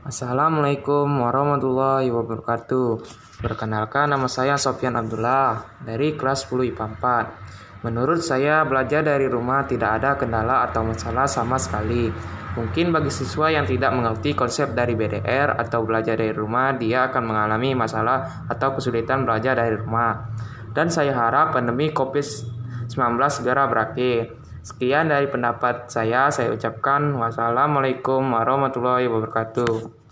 Assalamualaikum warahmatullahi wabarakatuh. Perkenalkan nama saya Sofyan Abdullah dari kelas 10 IPA 4. Menurut saya belajar dari rumah tidak ada kendala atau masalah sama sekali. Mungkin bagi siswa yang tidak mengerti konsep dari BDR atau belajar dari rumah, dia akan mengalami masalah atau kesulitan belajar dari rumah. Dan saya harap pandemi COVID-19 segera berakhir. Sekian dari pendapat saya, saya ucapkan wassalamualaikum warahmatullahi wabarakatuh.